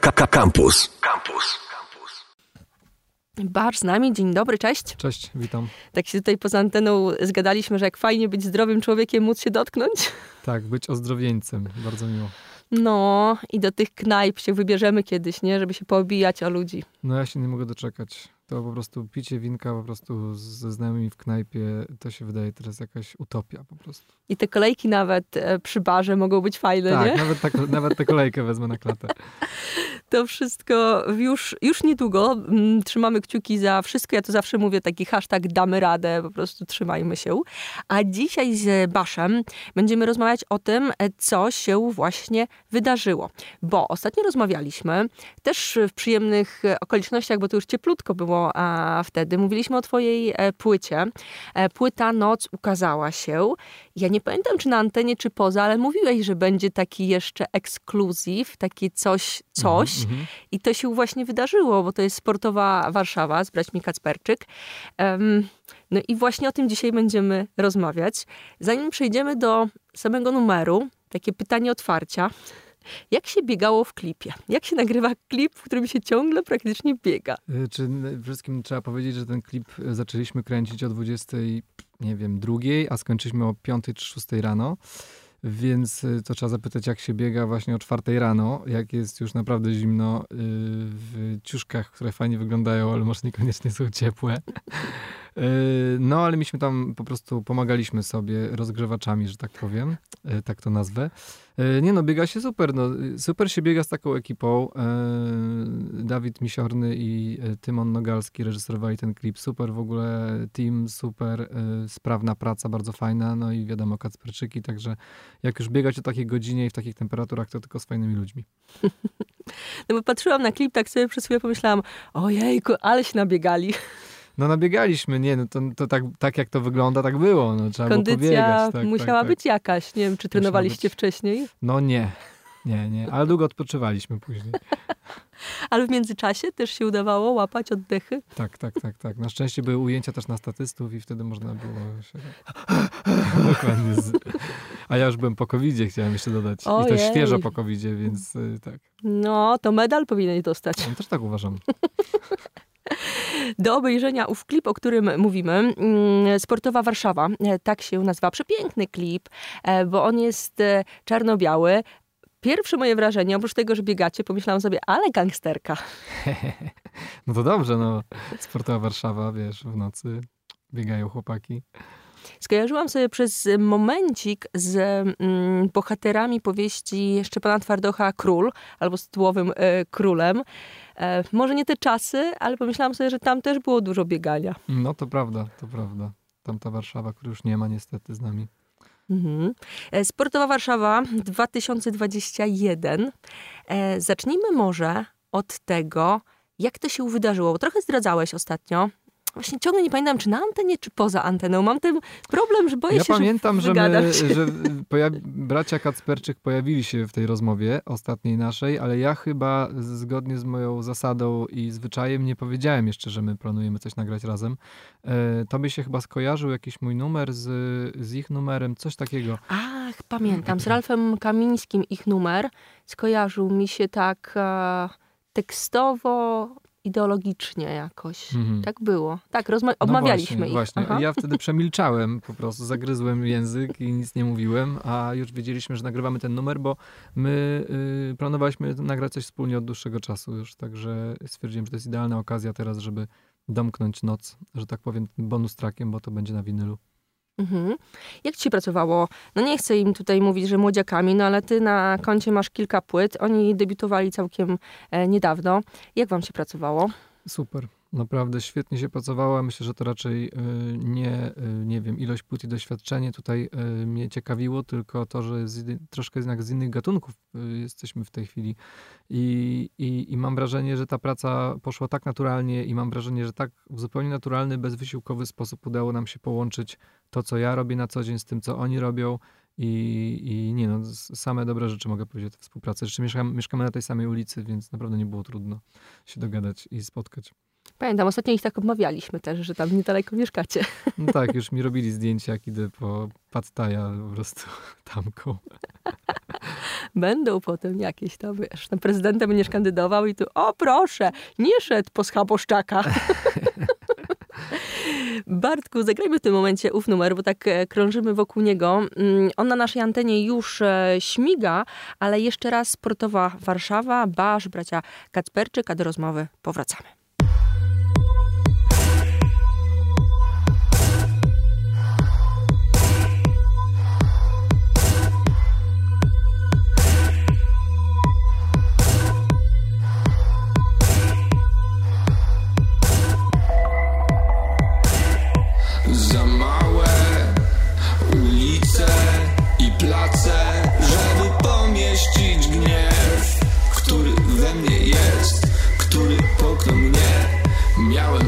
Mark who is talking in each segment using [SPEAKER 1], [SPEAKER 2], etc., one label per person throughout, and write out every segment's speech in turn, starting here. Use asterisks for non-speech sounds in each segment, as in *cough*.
[SPEAKER 1] Campus. Campus.
[SPEAKER 2] Bar z nami, dzień dobry, cześć.
[SPEAKER 3] Cześć, witam.
[SPEAKER 2] Tak się tutaj poza anteną zgadaliśmy, że jak fajnie być zdrowym człowiekiem, móc się dotknąć.
[SPEAKER 3] Tak, być ozdrowieńcem, bardzo miło.
[SPEAKER 2] No i do tych knajp się wybierzemy kiedyś, nie? Żeby się poobijać o ludzi.
[SPEAKER 3] No ja się nie mogę doczekać. To po prostu picie winka po prostu ze znajomymi w knajpie, to się wydaje teraz jakaś utopia po prostu.
[SPEAKER 2] I te kolejki nawet e, przy barze mogą być fajne,
[SPEAKER 3] tak,
[SPEAKER 2] nie?
[SPEAKER 3] Nawet, tak, nawet tę kolejkę wezmę na klatę. *laughs*
[SPEAKER 2] To wszystko już, już niedługo. Mm, Trzymamy kciuki za wszystko. Ja to zawsze mówię, taki hashtag damy radę, po prostu trzymajmy się. A dzisiaj z Baszem będziemy rozmawiać o tym, e, co się właśnie wydarzyło. Bo ostatnio rozmawialiśmy, też w przyjemnych e, okolicznościach, bo to już cieplutko było a wtedy. Mówiliśmy o twojej e, płycie. E, Płyta Noc ukazała się. Ja nie pamiętam, czy na antenie, czy poza, ale mówiłeś, że będzie taki jeszcze ekskluzyw, taki coś, coś.
[SPEAKER 3] Mhm.
[SPEAKER 2] I to się właśnie wydarzyło, bo to jest sportowa Warszawa z braćmi Kacperczyk. Em, no i właśnie o tym dzisiaj będziemy rozmawiać. Zanim przejdziemy do samego numeru, takie pytanie otwarcia. Jak się biegało w klipie? Jak się nagrywa klip, w którym się ciągle praktycznie biega?
[SPEAKER 3] Y, Czy wszystkim trzeba powiedzieć, że ten klip y, zaczęliśmy kręcić o 20, nie wiem, drugiej, a skończyliśmy o 5 czy 6 rano. Więc y, to trzeba zapytać, jak się biega właśnie o 4 rano, jak jest już naprawdę zimno w ciuszkach, które fajnie wyglądają, ale może niekoniecznie są ciepłe. Y, No, ale myśmy tam po prostu pomagaliśmy sobie rozgrzewaczami, że tak powiem, y, tak to nazwę. Y, Nie no, biega się super. No, super się biega z taką ekipą. Dawid Misiorny i Tymon Nogalski reżyserowali ten klip. Super w ogóle team, super sprawna praca, bardzo fajna. No i wiadomo, Kacperczyki, także jak już biegać o takiej godzinie i w takich temperaturach, to tylko z fajnymi ludźmi. *laughs*
[SPEAKER 2] No bo patrzyłam na klip, tak sobie przez chwilę pomyślałam, ojejku, ale się nabiegali.
[SPEAKER 3] No nabiegaliśmy, nie, no to, to tak, tak jak to wygląda, tak było. No, trzeba było
[SPEAKER 2] Kondycja
[SPEAKER 3] pobiegać. Tak,
[SPEAKER 2] musiała
[SPEAKER 3] tak, tak.
[SPEAKER 2] być jakaś. Nie wiem, czy trenowaliście wcześniej,
[SPEAKER 3] No nie, nie, nie, ale długo odpoczywaliśmy później. *laughs*
[SPEAKER 2] ale w międzyczasie też się udawało łapać oddechy.
[SPEAKER 3] Tak, tak, tak, tak. Na szczęście były ujęcia też na statystów i wtedy można było się... *laughs* Dokładnie. Z... A ja już byłem po covid chciałem jeszcze dodać. I to
[SPEAKER 2] Ojej.
[SPEAKER 3] świeżo po covid więc y, tak.
[SPEAKER 2] No, to medal powinieneś dostać.
[SPEAKER 3] Ja też tak uważam. *laughs*
[SPEAKER 2] Do obejrzenia ów klip, o którym mówimy, mm, Sportowa Warszawa, e, tak się nazywa. Przepiękny klip, e, bo on jest e, czarno-biały. Pierwsze moje wrażenie, oprócz tego, że biegacie, pomyślałam sobie, ale gangsterka. *laughs*
[SPEAKER 3] No to dobrze, no. Sportowa Warszawa, wiesz, w nocy biegają chłopaki.
[SPEAKER 2] Skojarzyłam sobie przez momencik z mm, bohaterami powieści Szczepana Twardocha Król, albo z tytułowym e, królem. E, może nie te czasy, ale pomyślałam sobie, że tam też było dużo biegania.
[SPEAKER 3] No to prawda, to prawda. Tamta Warszawa, której już nie ma niestety z nami.
[SPEAKER 2] Mhm. E, Sportowa Warszawa 2021. E, zacznijmy może od tego, jak to się wydarzyło. Bo trochę zdradzałeś ostatnio. Właśnie ciągle nie pamiętam, czy na antenie, czy poza anteną. Mam ten problem, że boję
[SPEAKER 3] Ja
[SPEAKER 2] się,
[SPEAKER 3] pamiętam,
[SPEAKER 2] że wygadam
[SPEAKER 3] my, *laughs* że pojawi- bracia Kacperczyk pojawili się w tej rozmowie ostatniej naszej, ale ja chyba zgodnie z moją zasadą i zwyczajem nie powiedziałem jeszcze, że my planujemy coś nagrać razem. E, to by się chyba skojarzył jakiś mój numer z, z ich numerem, coś takiego.
[SPEAKER 2] Ach, pamiętam. Z Ralfem Kamińskim ich numer skojarzył mi się tak e, tekstowo, ideologicznie jakoś.
[SPEAKER 3] Mhm.
[SPEAKER 2] Tak było. Tak, rozma-
[SPEAKER 3] No
[SPEAKER 2] obmawialiśmy
[SPEAKER 3] właśnie,
[SPEAKER 2] ich.
[SPEAKER 3] Właśnie. Ja wtedy przemilczałem, po prostu zagryzłem język i nic nie mówiłem, a już wiedzieliśmy, że nagrywamy ten numer, bo my y, planowaliśmy nagrać coś wspólnie od dłuższego czasu już, także stwierdziłem, że to jest idealna okazja teraz, żeby domknąć noc, że tak powiem, bonus trackiem, bo to będzie na winylu.
[SPEAKER 2] Mhm. Jak ci pracowało? No nie chcę im tutaj mówić, że młodziakami, no ale ty na koncie masz kilka płyt. Oni debiutowali całkiem e, niedawno. Jak wam się pracowało?
[SPEAKER 3] Super. Naprawdę świetnie się pracowało. Myślę, że to raczej y, nie, y, nie wiem, ilość płyt i doświadczenie tutaj y, mnie ciekawiło, tylko to, że z, troszkę jednak z innych gatunków jesteśmy w tej chwili. I, i, I mam wrażenie, że ta praca poszła tak naturalnie i mam wrażenie, że tak w zupełnie naturalny, bezwysiłkowy sposób udało nam się połączyć to, co ja robię na co dzień z tym, co oni robią. I, I nie no, same dobre rzeczy mogę powiedzieć o współpracy. Jeszcze mieszkamy, mieszkamy na tej samej ulicy, więc naprawdę nie było trudno się dogadać i spotkać.
[SPEAKER 2] Pamiętam, ostatnio ich tak obmawialiśmy też, że tam niedaleko mieszkacie. *laughs*
[SPEAKER 3] No tak, już mi robili zdjęcia, jak idę po Pattaja po prostu *laughs* tamką. *laughs*
[SPEAKER 2] Będą potem jakieś tam, wiesz, na prezydenta będziesz kandydował i tu, o proszę, nie szedł po schaboszczaka. Bartku, zagrajmy w tym momencie ów numer, bo tak e, krążymy wokół niego. Mm, on na naszej antenie już e, śmiga, ale jeszcze raz sportowa Warszawa, Basz, bracia Kacperczyk, a do rozmowy powracamy.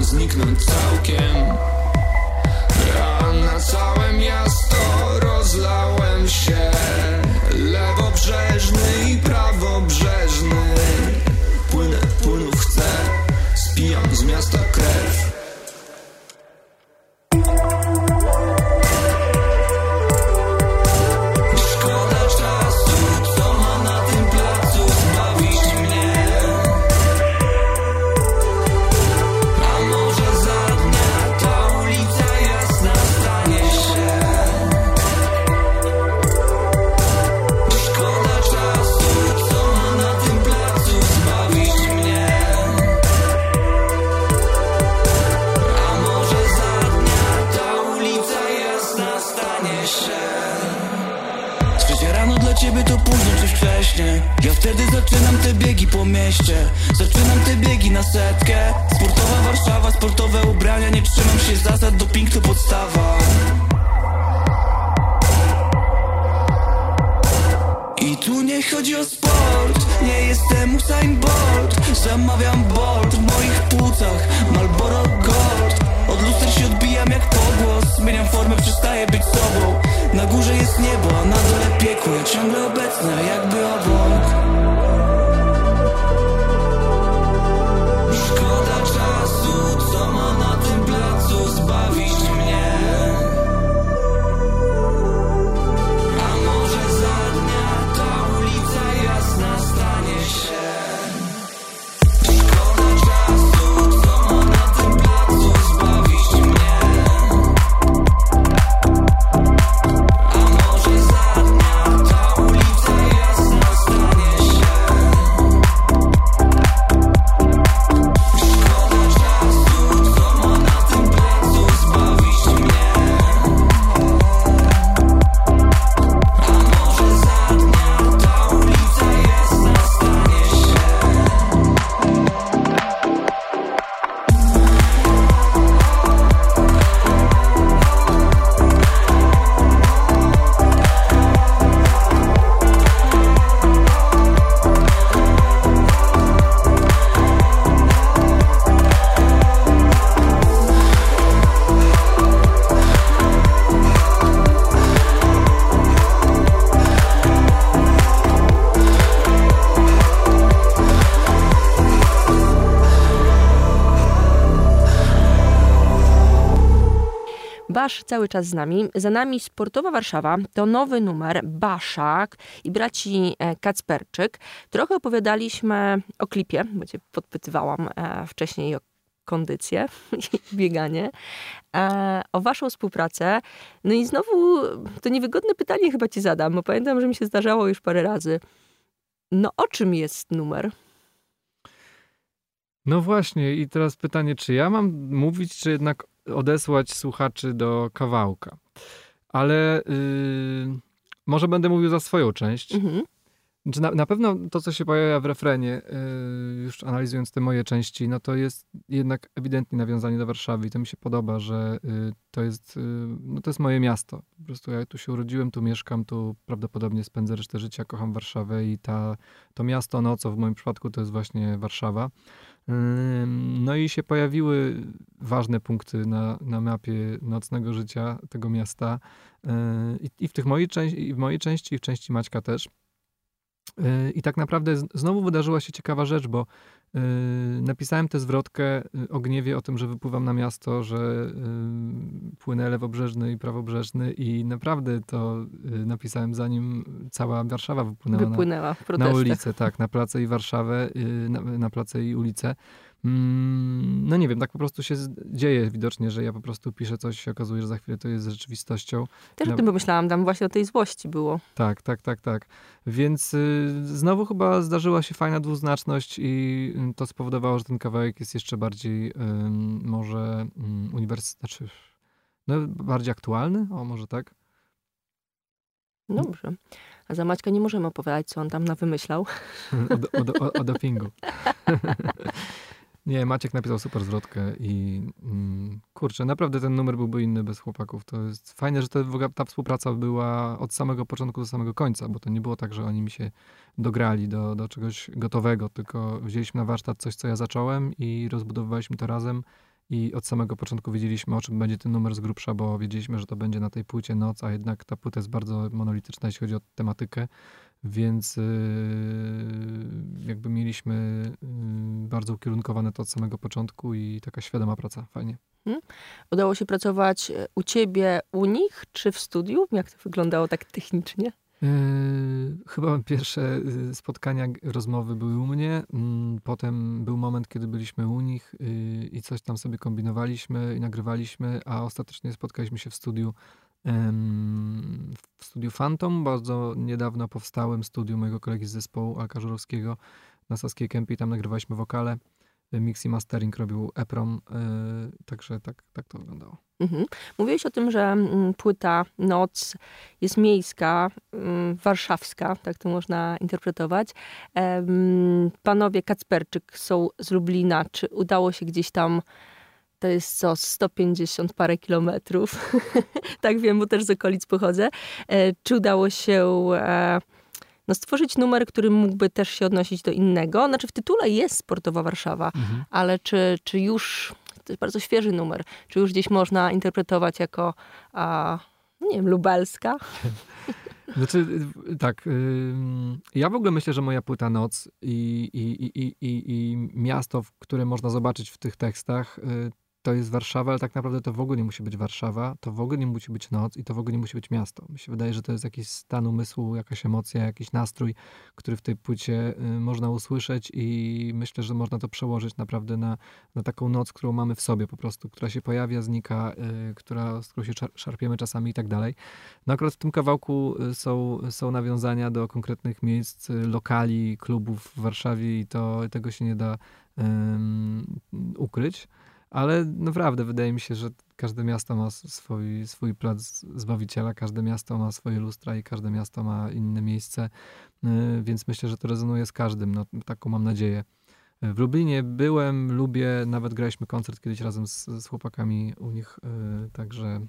[SPEAKER 4] Zniknąć całkiem, nie chodzi o sport. Nie jestem Usain Bolt. Zamawiam Bolt w moich płucach. Marlboro Gold. Od luster się odbijam jak pogłos. Zmieniam formę, przestaję być sobą. Na górze jest niebo, a na dole piekło. Ja ciągle obecny, a jakby obok
[SPEAKER 2] cały czas z nami. Za nami Sportowa Warszawa. To nowy numer Baszak i braci e, Kacperczyk. Trochę opowiadaliśmy o klipie, bo cię podpytywałam e, wcześniej o kondycję *laughs* i bieganie, e, o waszą współpracę. No i znowu to niewygodne pytanie chyba ci zadam, bo pamiętam, że mi się zdarzało już parę razy. No o czym jest numer?
[SPEAKER 3] No właśnie, i teraz pytanie, czy ja mam mówić, czy jednak odesłać słuchaczy do kawałka? Ale yy, może będę mówił za swoją część.
[SPEAKER 2] Mhm.
[SPEAKER 3] Znaczy na, na pewno to, co się pojawia w refrenie, yy, już analizując te moje części, no to jest jednak ewidentnie nawiązanie do Warszawy i to mi się podoba, że yy, to jest, yy, no to jest moje miasto. Po prostu ja tu się urodziłem, tu mieszkam, tu prawdopodobnie spędzę resztę życia, kocham Warszawę i ta, to miasto noco w moim przypadku to jest właśnie Warszawa. No i się pojawiły ważne punkty na, na mapie nocnego życia tego miasta Yy, i, i w tych mojej części, i w mojej części, i w części Maćka też. Yy, I tak naprawdę znowu wydarzyła się ciekawa rzecz, bo Yy, napisałem tę zwrotkę yy, o gniewie, o tym, że wypływam na miasto, że płynę lewobrzeżny i prawobrzeżny i naprawdę to napisałem zanim cała Warszawa wypłynęła,
[SPEAKER 2] Wypłynęła
[SPEAKER 3] na, na ulicę, tak, na place i Warszawę, na, na place i ulicę. Mm, No nie wiem, tak po prostu się dzieje widocznie, że ja po prostu piszę coś, się okazuje, że za chwilę to jest rzeczywistością.
[SPEAKER 2] Też o
[SPEAKER 3] No.
[SPEAKER 2] tym pomyślałam, tam właśnie o tej złości było.
[SPEAKER 3] Tak, tak, tak, tak. Więc y, znowu chyba zdarzyła się fajna dwuznaczność i y, to spowodowało, że ten kawałek jest jeszcze bardziej ym, może um, uniwersytecki, znaczy no, bardziej aktualny, o może tak.
[SPEAKER 2] Dobrze. A za Maćka nie możemy opowiadać, co on tam nawymyślał. *laughs*
[SPEAKER 3] o, do- o, do- o, o dopingu. *laughs* Nie, Maciek napisał super zwrotkę i mm, kurczę, naprawdę ten numer byłby inny bez chłopaków. To jest fajne, że ta współpraca była od samego początku do samego końca, bo to nie było tak, że oni mi się dograli do, do czegoś gotowego, tylko wzięliśmy na warsztat coś, co ja zacząłem i rozbudowywaliśmy to razem i od samego początku wiedzieliśmy, o czym będzie ten numer z grubsza, bo wiedzieliśmy, że to będzie na tej płycie noc, a jednak ta płyta jest bardzo monolityczna, jeśli chodzi o tematykę, więc yy, jakby mieliśmy yy, bardzo ukierunkowane to od samego początku i taka świadoma praca, fajnie.
[SPEAKER 2] Udało się pracować e, u ciebie, u nich, czy w studiu? Jak to wyglądało tak technicznie?
[SPEAKER 3] Yy, chyba pierwsze spotkania, rozmowy były u mnie. Mm, Potem był moment, kiedy byliśmy u nich yy, i coś tam sobie kombinowaliśmy i nagrywaliśmy, a ostatecznie spotkaliśmy się w studiu w studiu Phantom, bardzo niedawno powstałym studiu mojego kolegi z zespołu Alka Żurowskiego na Saskiej Kępie tam nagrywaliśmy wokale. Mix i mastering robił Eprom, yy, także tak, tak to wyglądało.
[SPEAKER 2] Mhm. Mówiłeś o tym, że mm, płyta Noc jest miejska, mm, warszawska, tak to można interpretować. Panowie Kacperczyk są z Lublina. Czy udało się gdzieś tam, to jest co, 150 parę kilometrów, *laughs* tak wiem, bo też z okolic pochodzę. E, Czy udało się e, no, stworzyć numer, który mógłby też się odnosić do innego? Znaczy w tytule jest Sportowa Warszawa, ale czy, czy już, to jest bardzo świeży numer, czy już gdzieś można interpretować jako, a, no nie wiem, lubelska? *laughs*
[SPEAKER 3] Znaczy, tak. Ja w ogóle myślę, że moja płyta Noc i, i, i, i, i, miasto, które można zobaczyć w tych tekstach, y, to jest Warszawa, ale tak naprawdę to w ogóle nie musi być Warszawa, to w ogóle nie musi być noc i to w ogóle nie musi być miasto. Mi się wydaje, że to jest jakiś stan umysłu, jakaś emocja, jakiś nastrój, który w tej płycie y, można usłyszeć i myślę, że można to przełożyć naprawdę na, na taką noc, którą mamy w sobie po prostu, która się pojawia, znika, y, która, z którą się szarpiemy czasami i tak dalej. No akurat w tym kawałku y, są, są nawiązania do konkretnych miejsc, lokali, klubów w Warszawie i to tego się nie da ukryć. Ale naprawdę wydaje mi się, że każde miasto ma swój, swój plac Zbawiciela, każde miasto ma swoje lustra i każde miasto ma inne miejsce, y, więc myślę, że to rezonuje z każdym, no, taką mam nadzieję. Y, W Lublinie byłem, lubię, nawet graliśmy koncert kiedyś razem z, z chłopakami u nich, y, także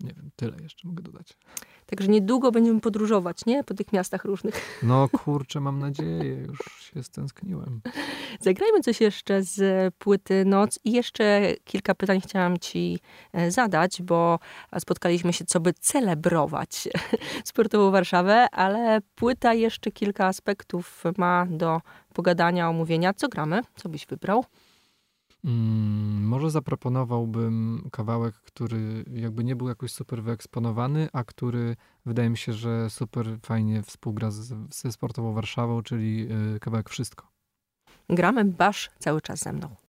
[SPEAKER 3] nie wiem, tyle jeszcze mogę dodać.
[SPEAKER 2] Także niedługo będziemy podróżować, nie? Po tych miastach różnych. *laughs*
[SPEAKER 3] No kurczę, mam nadzieję, już się stęskniłem.
[SPEAKER 2] Zagrajmy coś jeszcze z płyty Noc i jeszcze kilka pytań chciałam ci e, zadać, bo spotkaliśmy się, co by celebrować *laughs* sportową Warszawę, ale płyta jeszcze kilka aspektów ma do pogadania, omówienia. Co gramy? Co byś wybrał?
[SPEAKER 3] Mm, może zaproponowałbym kawałek, który jakby nie był jakoś super wyeksponowany, a który wydaje mi się, że super fajnie współgra z, ze sportową Warszawą, czyli y, kawałek Wszystko.
[SPEAKER 2] Gramy Basz cały czas ze mną.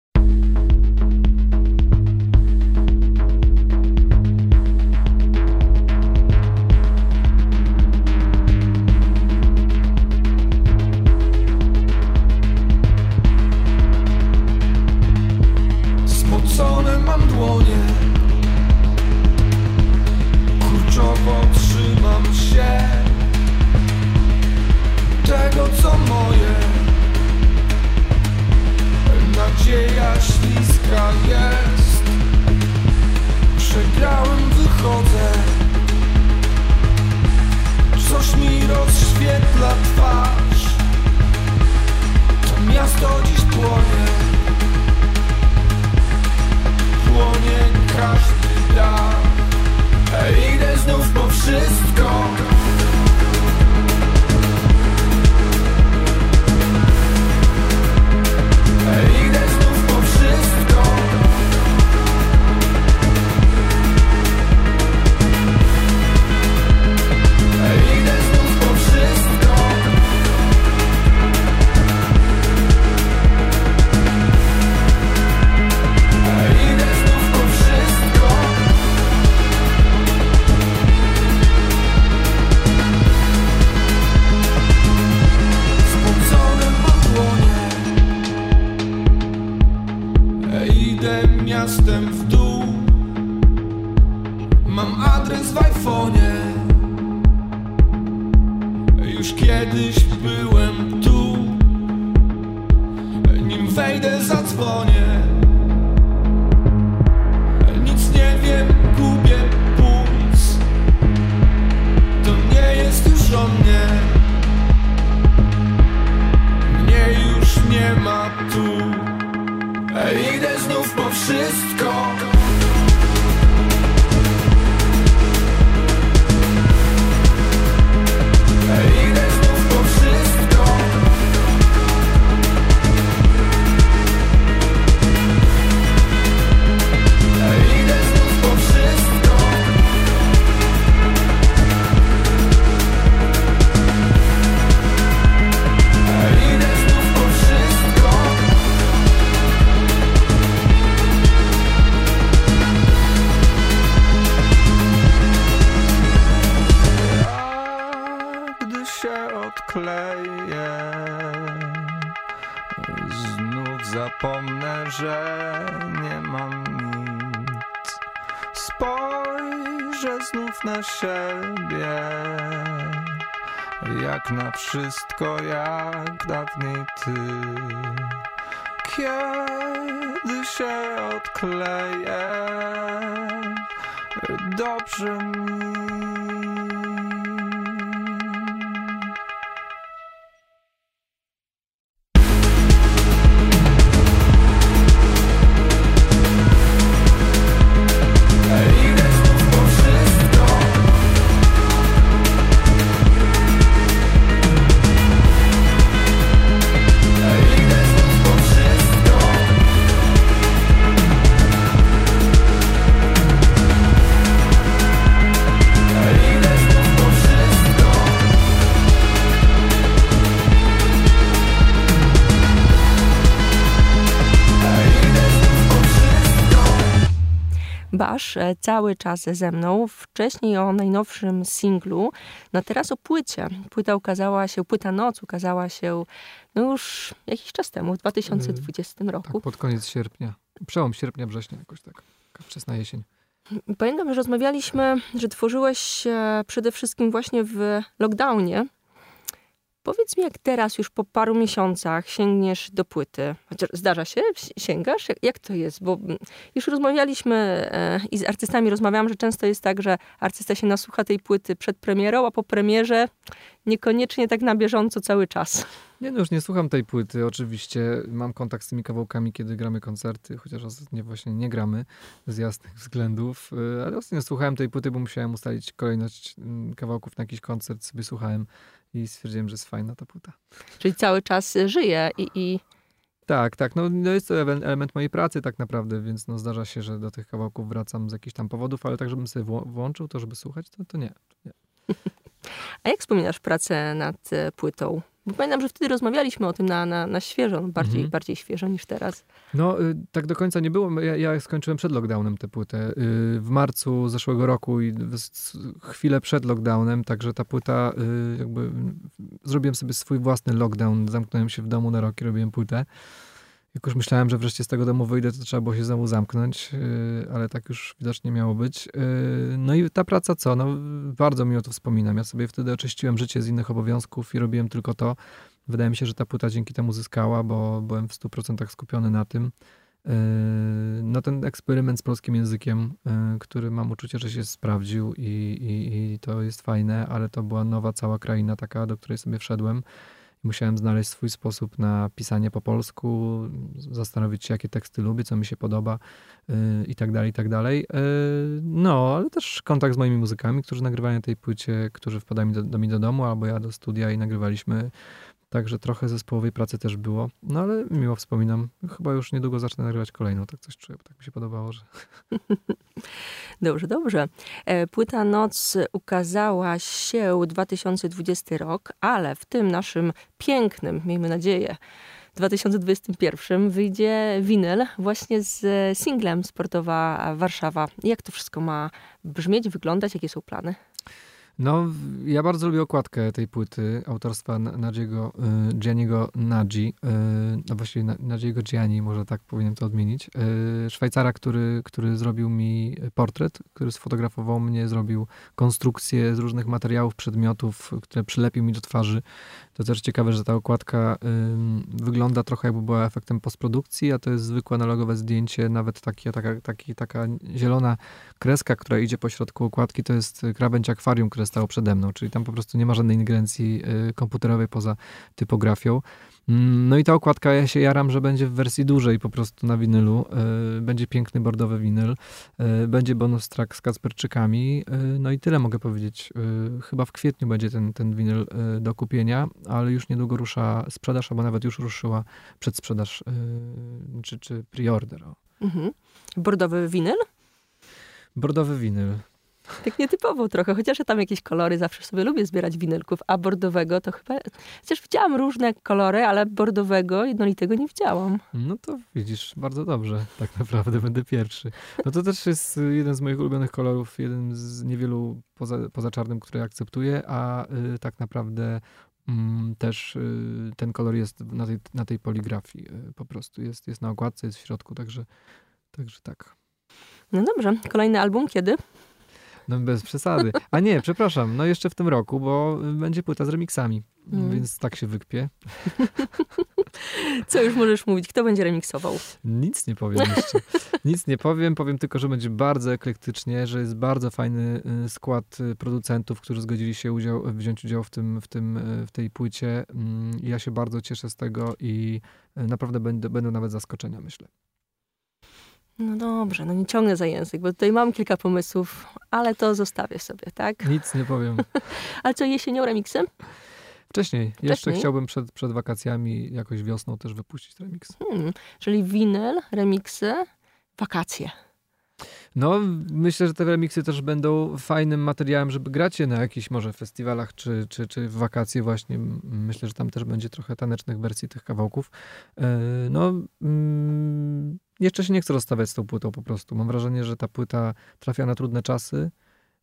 [SPEAKER 5] Zapomnę, że nie mam nic. Spojrzę znów na siebie Jak na wszystko, jak dawniej ty. Kiedy się odkleję Dobrze mi
[SPEAKER 2] Basz e, cały czas ze mną. Wcześniej o najnowszym singlu, no teraz o płycie. Płyta ukazała się, płyta Noc ukazała się no już jakiś czas temu, w 2020 roku.
[SPEAKER 3] Tak, pod koniec sierpnia. Przełom sierpnia, września, jakoś tak. Wczesna jesień.
[SPEAKER 2] Pamiętam, że rozmawialiśmy, że tworzyłeś przede wszystkim właśnie w lockdownie. Powiedz mi, jak teraz już po paru miesiącach sięgniesz do płyty? Chociaż zdarza się? Si- Sięgasz? Jak, jak to jest? Bo mm, już rozmawialiśmy e, i z artystami rozmawiałam, że często jest tak, że artysta się nasłucha tej płyty przed premierą, a po premierze niekoniecznie tak na bieżąco cały czas.
[SPEAKER 3] Nie no, już nie słucham tej płyty, oczywiście. Mam kontakt z tymi kawałkami, kiedy gramy koncerty, chociaż ostatnio właśnie nie gramy z jasnych względów, y, ale ostatnio słuchałem tej płyty, bo musiałem ustalić kolejność mm, kawałków na jakiś koncert, sobie słuchałem i stwierdziłem, że jest fajna ta płyta.
[SPEAKER 2] Czyli cały czas e, żyje i, i
[SPEAKER 3] Tak, tak, no, no jest to element mojej pracy tak naprawdę, więc no zdarza się, że do tych kawałków wracam z jakichś tam powodów, ale tak, żebym sobie włączył to, żeby słuchać, to, to nie. *laughs*
[SPEAKER 2] A jak wspominasz pracę nad e, płytą? Bo pamiętam, że wtedy rozmawialiśmy o tym na, na, na świeżo, bardziej,
[SPEAKER 3] Mhm.
[SPEAKER 2] bardziej świeżo niż teraz.
[SPEAKER 3] No, y, tak do końca nie było. Ja, ja skończyłem przed lockdownem tę płytę. y, W marcu zeszłego roku i chwilę przed lockdownem, także ta płyta, y, jakby mm, zrobiłem sobie swój własny lockdown. Zamknąłem się w domu na rok i robiłem płytę. Jak już myślałem, że wreszcie z tego domu wyjdę, to trzeba było się znowu zamknąć, y, ale tak już widocznie miało być. Y, No i ta praca co? No, bardzo mi o to wspominam. Ja sobie wtedy oczyściłem życie z innych obowiązków i robiłem tylko to. Wydaje mi się, że ta płyta dzięki temu zyskała, bo byłem w 100% skupiony na tym. Yy, No ten eksperyment z polskim językiem, który mam uczucie, że się sprawdził i, i, i to jest fajne, ale to była nowa cała kraina taka, do której sobie wszedłem. Musiałem znaleźć swój sposób na pisanie po polsku, zastanowić się, jakie teksty lubię, co mi się podoba yy, i tak dalej, i tak dalej. Yy, No, ale też kontakt z moimi muzykami, którzy nagrywają na tej płycie, którzy wpadali do, do mnie do domu, albo ja do studia i nagrywaliśmy Także trochę zespołowej pracy też było. No ale miło wspominam. Chyba już niedługo zacznę nagrywać kolejną, tak coś czuję, bo tak mi się podobało, że *laughs*
[SPEAKER 2] Dobrze, dobrze. E, Płyta Noc ukazała się 2020 rok, ale w tym naszym pięknym, miejmy nadzieję, 2021 wyjdzie winyl właśnie z singlem Sportowa Warszawa. Jak to wszystko ma brzmieć, wyglądać? Jakie są plany?
[SPEAKER 3] No, ja bardzo lubię okładkę tej płyty autorstwa Na- Nadziego, y, Gianniego Nadzi, y, no właściwie Na- Nadziego Gianni, może tak powinienem to odmienić. Y, Szwajcara, który, który zrobił mi portret, który sfotografował mnie, zrobił konstrukcję z różnych materiałów, przedmiotów, które przylepił mi do twarzy. To też ciekawe, że ta okładka wygląda trochę jakby była efektem postprodukcji, a to jest zwykłe analogowe zdjęcie, nawet takie, taka, taki, taka zielona kreska, która idzie po środku okładki, to jest y, krawędź akwarium, które stało przede mną, czyli tam po prostu nie ma żadnej ingerencji y, komputerowej poza typografią. Mm, No i ta okładka, ja się jaram, że będzie w wersji dużej po prostu na winylu. Y, Będzie piękny bordowy winyl, y, będzie bonus track z Kacperczykami. y, No i tyle mogę powiedzieć. Chyba w kwietniu będzie ten, ten winyl do kupienia, ale już niedługo rusza sprzedaż, albo nawet już ruszyła przedsprzedaż czy, czy preorder.
[SPEAKER 2] Mhm. Bordowy winyl?
[SPEAKER 3] Bordowy winyl.
[SPEAKER 2] Tak nietypowo trochę, chociaż ja tam jakieś kolory zawsze sobie lubię zbierać winylków, a bordowego to chyba... Chociaż widziałam różne kolory, ale bordowego, jednolitego nie widziałam.
[SPEAKER 3] No to widzisz, bardzo dobrze, tak naprawdę będę pierwszy. No to też jest jeden z moich ulubionych kolorów, jeden z niewielu poza, poza czarnym, który akceptuję, a y, tak naprawdę mm, też y, ten kolor jest na tej, na tej poligrafii y, po prostu. Jest, jest na okładce, jest w środku, także, także tak.
[SPEAKER 2] No dobrze, kolejny album kiedy?
[SPEAKER 3] No bez przesady. A nie, przepraszam, no jeszcze w tym roku, bo będzie płyta z remixami,
[SPEAKER 2] Mm.
[SPEAKER 3] więc tak się wykpię.
[SPEAKER 2] Co już możesz mówić? Kto będzie remiksował?
[SPEAKER 3] Nic nie powiem jeszcze. Nic nie powiem. Powiem tylko, że będzie bardzo eklektycznie, że jest bardzo fajny y, skład y, producentów, którzy zgodzili się udział, wziąć udział w, tym, w, tym, y, w tej płycie. Mm, Ja się bardzo cieszę z tego i naprawdę będą, będą nawet zaskoczenia, myślę.
[SPEAKER 2] No dobrze, no nie ciągnę za język, bo tutaj mam kilka pomysłów, ale to zostawię sobie, tak?
[SPEAKER 3] Nic nie powiem. *laughs*
[SPEAKER 2] Ale co, jesienią remiksy?
[SPEAKER 3] Wcześniej. Jeszcze
[SPEAKER 2] Wcześniej?
[SPEAKER 3] chciałbym przed, przed wakacjami, jakoś wiosną też wypuścić remix.
[SPEAKER 2] Hmm, czyli winyl, remiksy, wakacje.
[SPEAKER 3] No, myślę, że te remiksy też będą fajnym materiałem, żeby grać je na jakichś może festiwalach czy, czy, czy w wakacje właśnie. Myślę, że tam też będzie trochę tanecznych wersji tych kawałków. E, No, mm, jeszcze się nie chcę rozstawiać z tą płytą po prostu. Mam wrażenie, że ta płyta trafia na trudne czasy.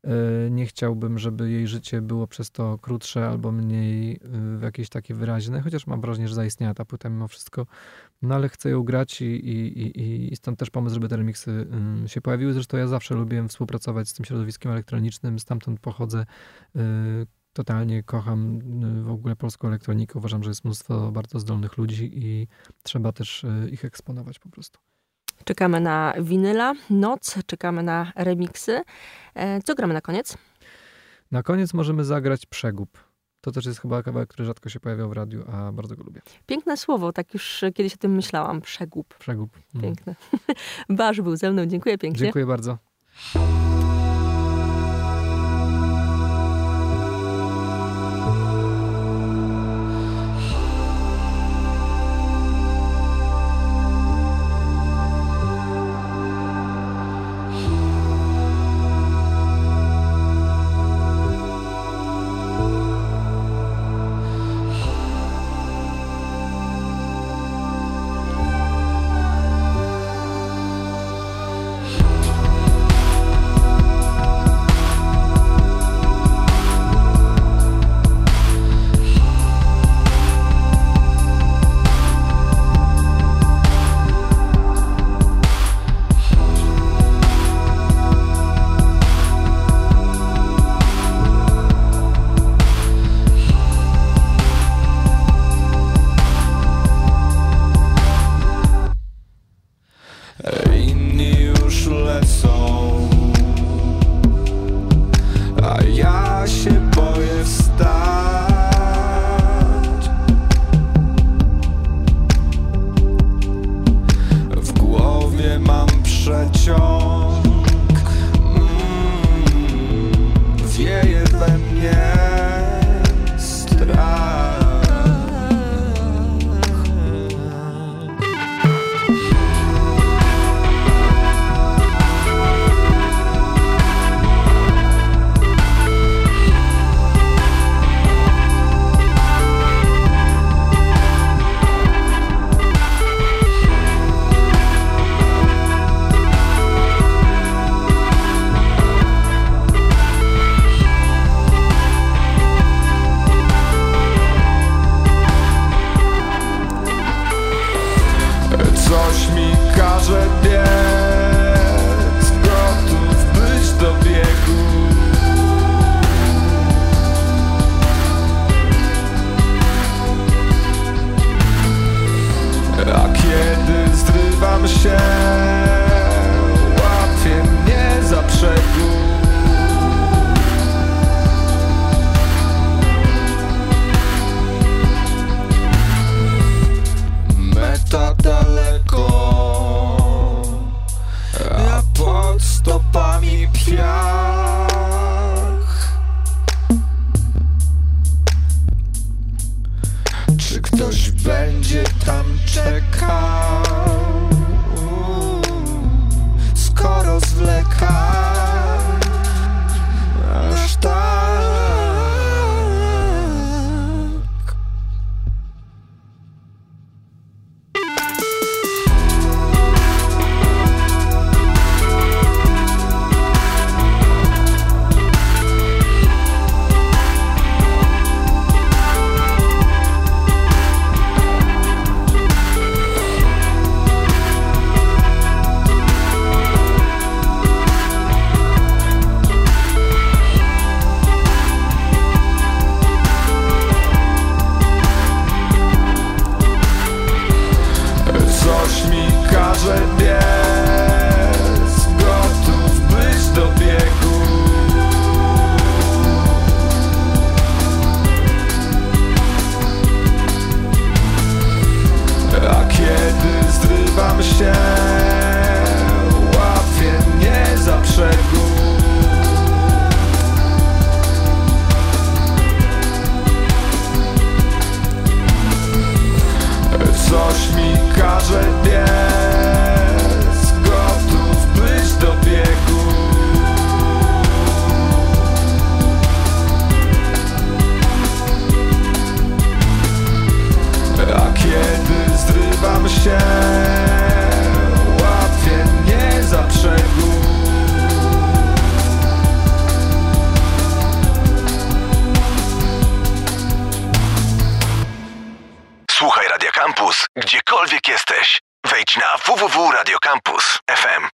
[SPEAKER 3] E, Nie chciałbym, żeby jej życie było przez to krótsze albo mniej y, jakieś takie wyraźne, chociaż mam wrażenie, że zaistniała ta płyta mimo wszystko. No ale chcę ją grać i, i, i, stąd też pomysł, żeby te remiksy ym, się pojawiły. Zresztą ja zawsze lubiłem współpracować z tym środowiskiem elektronicznym, stamtąd pochodzę. Y, totalnie kocham w ogóle polską elektronikę. Uważam, że jest mnóstwo bardzo zdolnych ludzi i trzeba też ich eksponować po prostu.
[SPEAKER 2] Czekamy na winyla, noc, czekamy na remiksy. E, Co gramy na koniec?
[SPEAKER 3] Na koniec możemy zagrać Przegub. To też jest chyba kawałek, który rzadko się pojawiał w radiu, a bardzo go lubię.
[SPEAKER 2] Piękne słowo, tak już kiedyś o tym myślałam. Przegub.
[SPEAKER 3] Przegub. Mm.
[SPEAKER 2] Piękne. *laughs* Basz był ze mną, dziękuję pięknie.
[SPEAKER 3] Dziękuję bardzo.